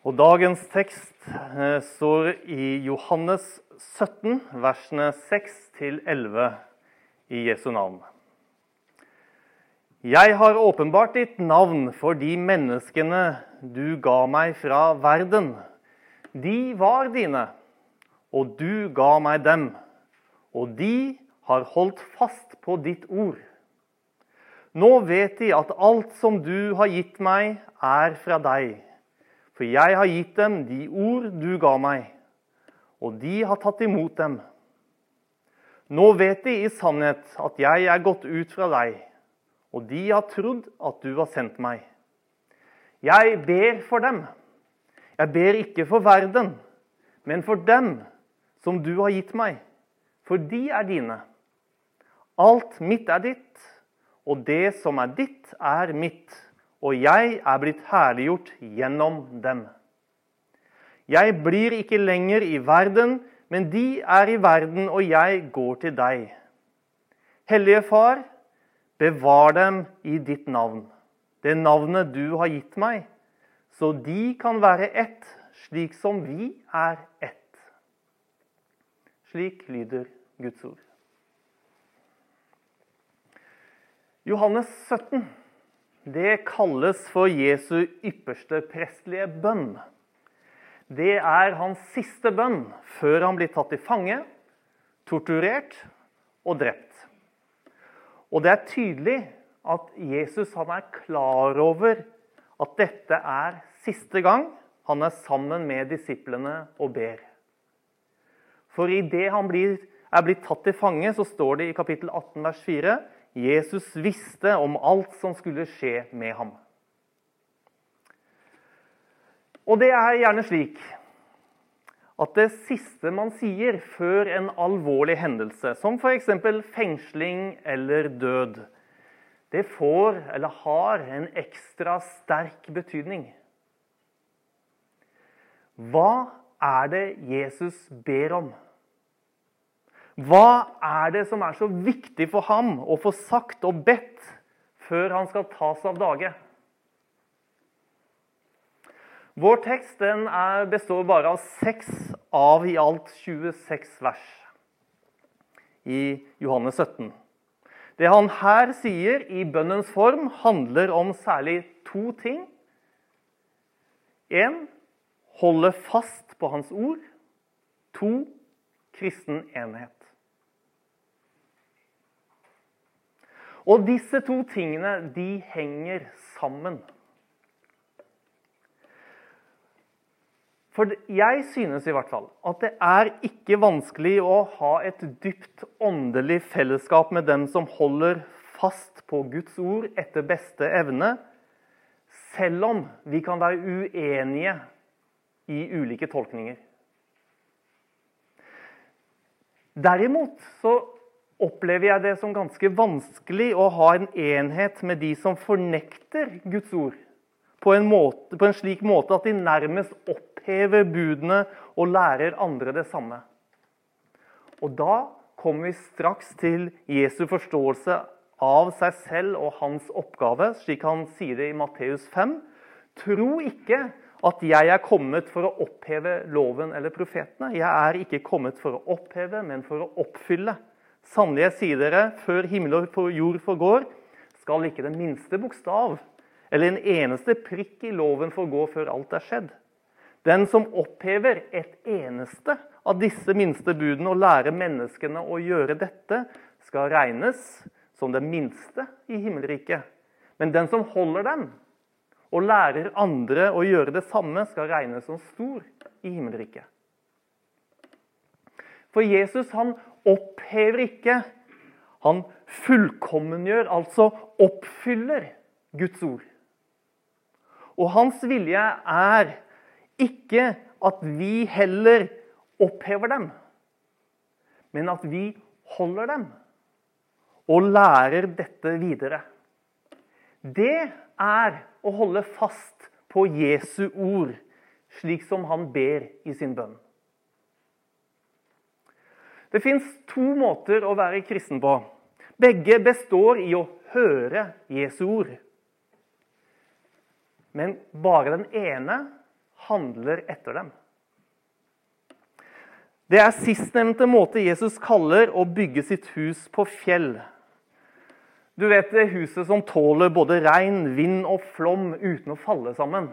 Og dagens tekst eh, står i Johannes 17, versene 6-11 i Jesu navn. Jeg har åpenbart ditt navn for de menneskene du ga meg fra verden. De var dine, og du ga meg dem, og de har holdt fast på ditt ord. Nå vet de at alt som du har gitt meg, er fra deg. For jeg har gitt dem de ord du ga meg, og de har tatt imot dem. Nå vet de i sannhet at jeg er gått ut fra deg, og de har trodd at du har sendt meg. Jeg ber for dem. Jeg ber ikke for verden, men for dem som du har gitt meg, for de er dine. Alt mitt er ditt, og det som er ditt, er mitt og jeg er blitt herliggjort gjennom dem. Jeg blir ikke lenger i verden, men de er i verden, og jeg går til deg. Hellige Far, bevar dem i ditt navn, det navnet du har gitt meg, så de kan være ett, slik som vi er ett. Slik lyder Guds ord. Johannes 17 det kalles for Jesu ypperste prestelige bønn. Det er hans siste bønn før han blir tatt til fange, torturert og drept. Og det er tydelig at Jesus er klar over at dette er siste gang han er sammen med disiplene og ber. For idet han blir, er blitt tatt til fange, så står det i kapittel 18 vers 4 Jesus visste om alt som skulle skje med ham. Og det er gjerne slik at det siste man sier før en alvorlig hendelse, som f.eks. fengsling eller død, det får eller har en ekstra sterk betydning. Hva er det Jesus ber om? Hva er det som er så viktig for ham å få sagt og bedt før han skal tas av dage? Vår tekst er, består bare av seks av i alt 26 vers i Johannes 17. Det han her sier i bønnens form, handler om særlig to ting. En, holde fast på hans ord. To, kristen enhet. Og disse to tingene, de henger sammen. For jeg synes i hvert fall at det er ikke vanskelig å ha et dypt åndelig fellesskap med dem som holder fast på Guds ord etter beste evne, selv om vi kan være uenige i ulike tolkninger. Derimot så opplever jeg det som ganske vanskelig å ha en enhet med de som fornekter Guds ord på en, måte, på en slik måte at de nærmest opphever budene og lærer andre det samme. Og da kommer vi straks til Jesu forståelse av seg selv og hans oppgave, slik han sier det i Matteus 5. Tro ikke at jeg er kommet for å oppheve loven eller profetene. Jeg er ikke kommet for å oppheve, men for å oppfylle. Sannelig, jeg sier dere, før himmel og jord forgår, skal ikke den minste bokstav eller en eneste prikk i loven forgå før alt er skjedd. Den som opphever et eneste av disse minste budene og lærer menneskene å gjøre dette, skal regnes som det minste i himmelriket. Men den som holder dem og lærer andre å gjøre det samme, skal regnes som stor i himmelriket. For Jesus han opphever ikke. Han fullkommengjør, altså oppfyller, Guds ord. Og hans vilje er ikke at vi heller opphever dem, men at vi holder dem og lærer dette videre. Det er å holde fast på Jesu ord, slik som han ber i sin bønn. Det fins to måter å være kristen på. Begge består i å høre Jesu ord. Men bare den ene handler etter dem. Det er sistnevnte måte Jesus kaller å bygge sitt hus på fjell. Du vet det huset som tåler både regn, vind og flom uten å falle sammen.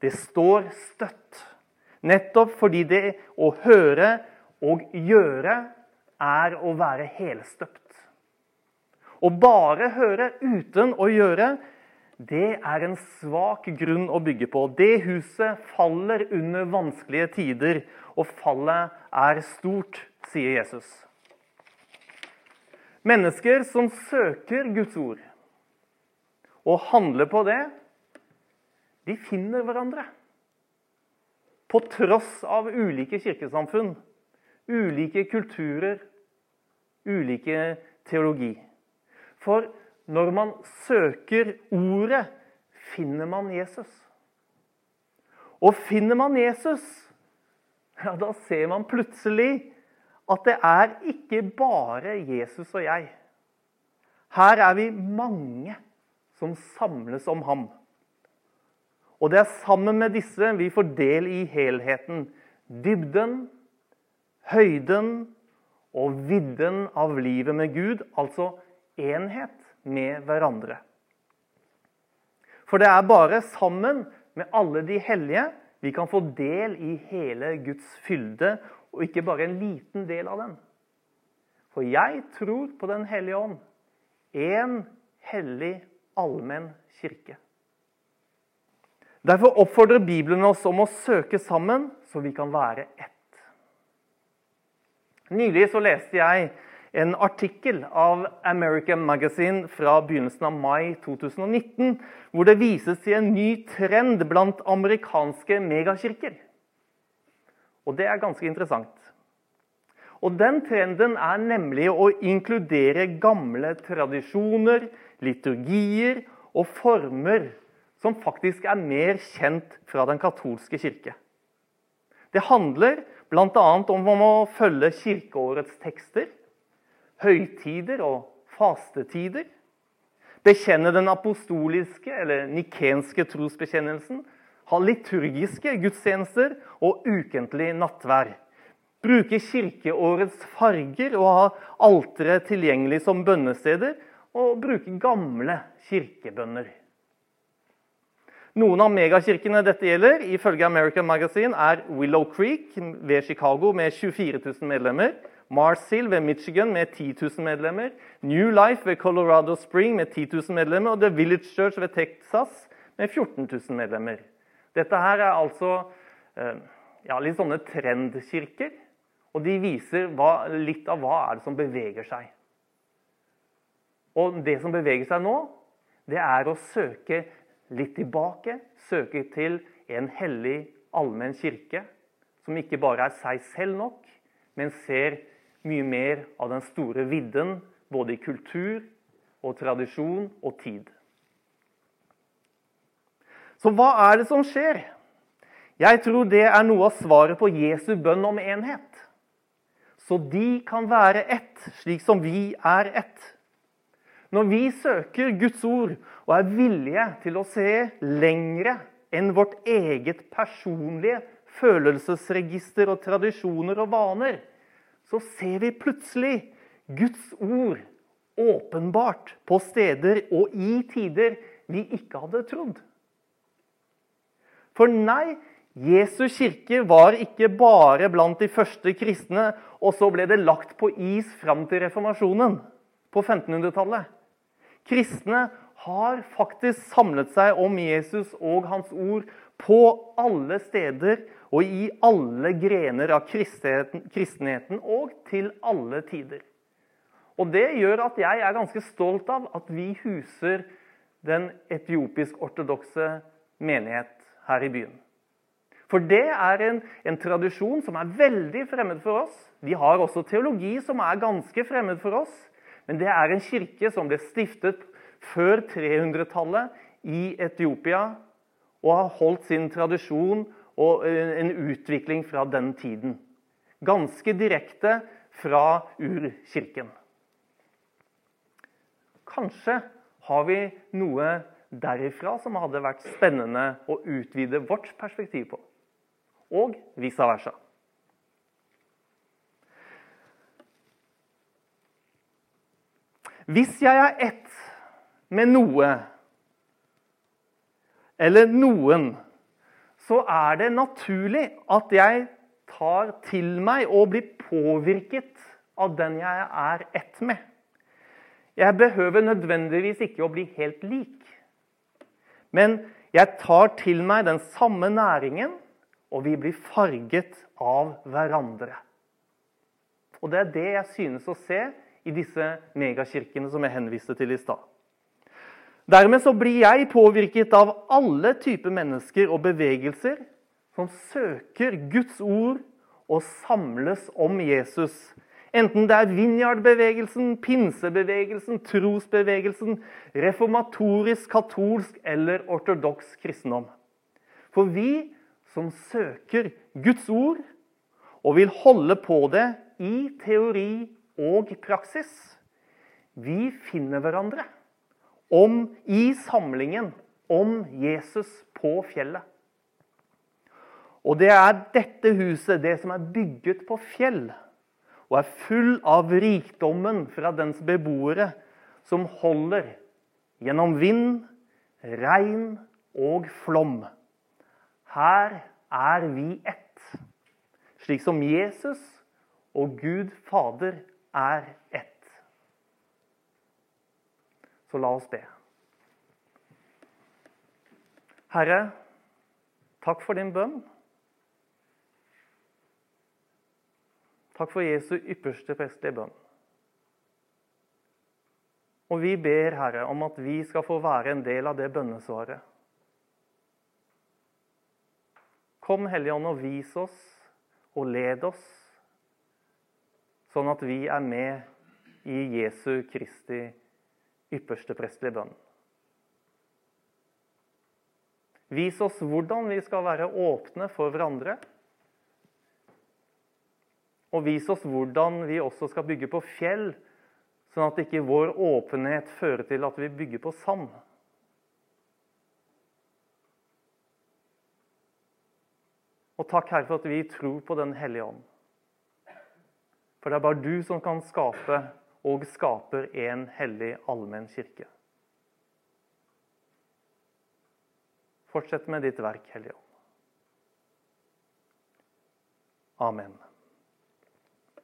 Det står støtt. Nettopp fordi det å høre og gjøre er å være helstøpt. Å bare høre uten å gjøre, det er en svak grunn å bygge på. Det huset faller under vanskelige tider, og fallet er stort, sier Jesus. Mennesker som søker Guds ord og handler på det, de finner hverandre. På tross av ulike kirkesamfunn, ulike kulturer, ulike teologi. For når man søker ordet, finner man Jesus. Og finner man Jesus, ja, da ser man plutselig at det er ikke bare Jesus og jeg. Her er vi mange som samles om ham. Og det er sammen med disse vi får del i helheten. Dybden, høyden og vidden av livet med Gud, altså enhet med hverandre. For det er bare sammen med alle de hellige vi kan få del i hele Guds fylde, og ikke bare en liten del av den. For jeg tror på Den hellige ånd, én hellig, allmenn kirke. Derfor oppfordrer Bibelen oss om å søke sammen, så vi kan være ett. Nylig så leste jeg en artikkel av American Magazine fra begynnelsen av mai 2019, hvor det vises til en ny trend blant amerikanske megakirker. Og det er ganske interessant. Og Den trenden er nemlig å inkludere gamle tradisjoner, liturgier og former som faktisk er mer kjent fra den katolske kirke. Det handler bl.a. om å følge kirkeårets tekster høytider og fastetider. Bekjenne den apostoliske eller nikenske trosbekjennelsen. Ha liturgiske gudstjenester og ukentlig nattvær. Bruke kirkeårets farger og ha alteret tilgjengelig som bønnesteder. Og bruke gamle kirkebønner. Noen av megakirkene dette gjelder, ifølge American Magazine, er Willow Creek ved Chicago med 24 000 medlemmer. Mars Hill ved Michigan med 10 000 medlemmer. New Life ved Colorado Spring med 10 000 medlemmer. Og The Village Church ved Texas med 14 000 medlemmer. Dette her er altså eh, ja, litt sånne trendkirker. Og de viser hva, litt av hva er det som beveger seg. Og det som beveger seg nå, det er å søke litt tilbake. Søke til en hellig allmenn kirke som ikke bare er seg selv nok, men ser mye mer av den store vidden, både i kultur og tradisjon og tid. Så hva er det som skjer? Jeg tror det er noe av svaret på Jesu bønn om enhet. Så de kan være ett, slik som vi er ett. Når vi søker Guds ord og er villige til å se lengre enn vårt eget personlige følelsesregister og tradisjoner og vaner, så ser vi plutselig Guds ord åpenbart på steder og i tider vi ikke hadde trodd. For nei, Jesu kirke var ikke bare blant de første kristne, og så ble det lagt på is fram til reformasjonen på 1500-tallet. Kristne har faktisk samlet seg om Jesus og hans ord på alle steder og i alle grener av kristenheten og til alle tider. Og Det gjør at jeg er ganske stolt av at vi huser den etiopisk-ortodokse menighet her i byen. For det er en, en, tradisjon som er veldig fremmed for oss. Vi har også teologi som er ganske fremmed for oss. Men det er en kirke som ble stiftet før 300-tallet i Etiopia og har holdt sin tradisjon og eh, en utvikling fra den tiden. Ganske direkte fra urkirken. Kanskje har vi noe derifra som hadde vært spennende å utvide vårt perspektiv på. Og vice versa. Hvis jeg er ett med noe eller noen, så er det naturlig at jeg tar til meg og blir påvirket av den jeg er ett med. Jeg behøver nødvendigvis ikke å bli helt lik. Men jeg tar til meg den samme næringen, og vi blir farget av hverandre. Og det er det jeg synes å se i disse megakirkene som jeg henviste til i stad. Dermed så blir jeg påvirket av alle typer mennesker og bevegelser som søker Guds ord og samles om Jesus. Enten det er Vinjard-bevegelsen, pinsebevegelsen, trosbevegelsen, reformatorisk, katolsk eller ortodoks kristendom. For vi som søker Guds ord og vil holde på det i teori og praksis, vi finner hverandre om, i samlingen om Jesus på fjellet. Og det er dette huset, det som er bygget på fjell, og er full av rikdommen fra dens beboere, som holder gjennom vind, regn og flom. Her er vi ett, slik som Jesus og Gud Fader er ett. Så la oss be. Herre, takk for din bønn. Takk for Jesu ypperste prestelige bønn. Og vi ber, Herre, om at vi skal få være en del av det bønnesvaret. Kom, Hellige Ånd, og vis oss og led oss, sånn at vi er med i Jesu Kristi ypperste prestelige bønn. Vis oss hvordan vi skal være åpne for hverandre. Og vis oss hvordan vi også skal bygge på fjell, sånn at ikke vår åpenhet fører til at vi bygger på sand. Og takk, Herre, for at vi tror på Den hellige ånd. For det er bare du som kan skape og skaper en hellig allmenn kirke. Fortsett med ditt verk, Hellige ånd. Amen.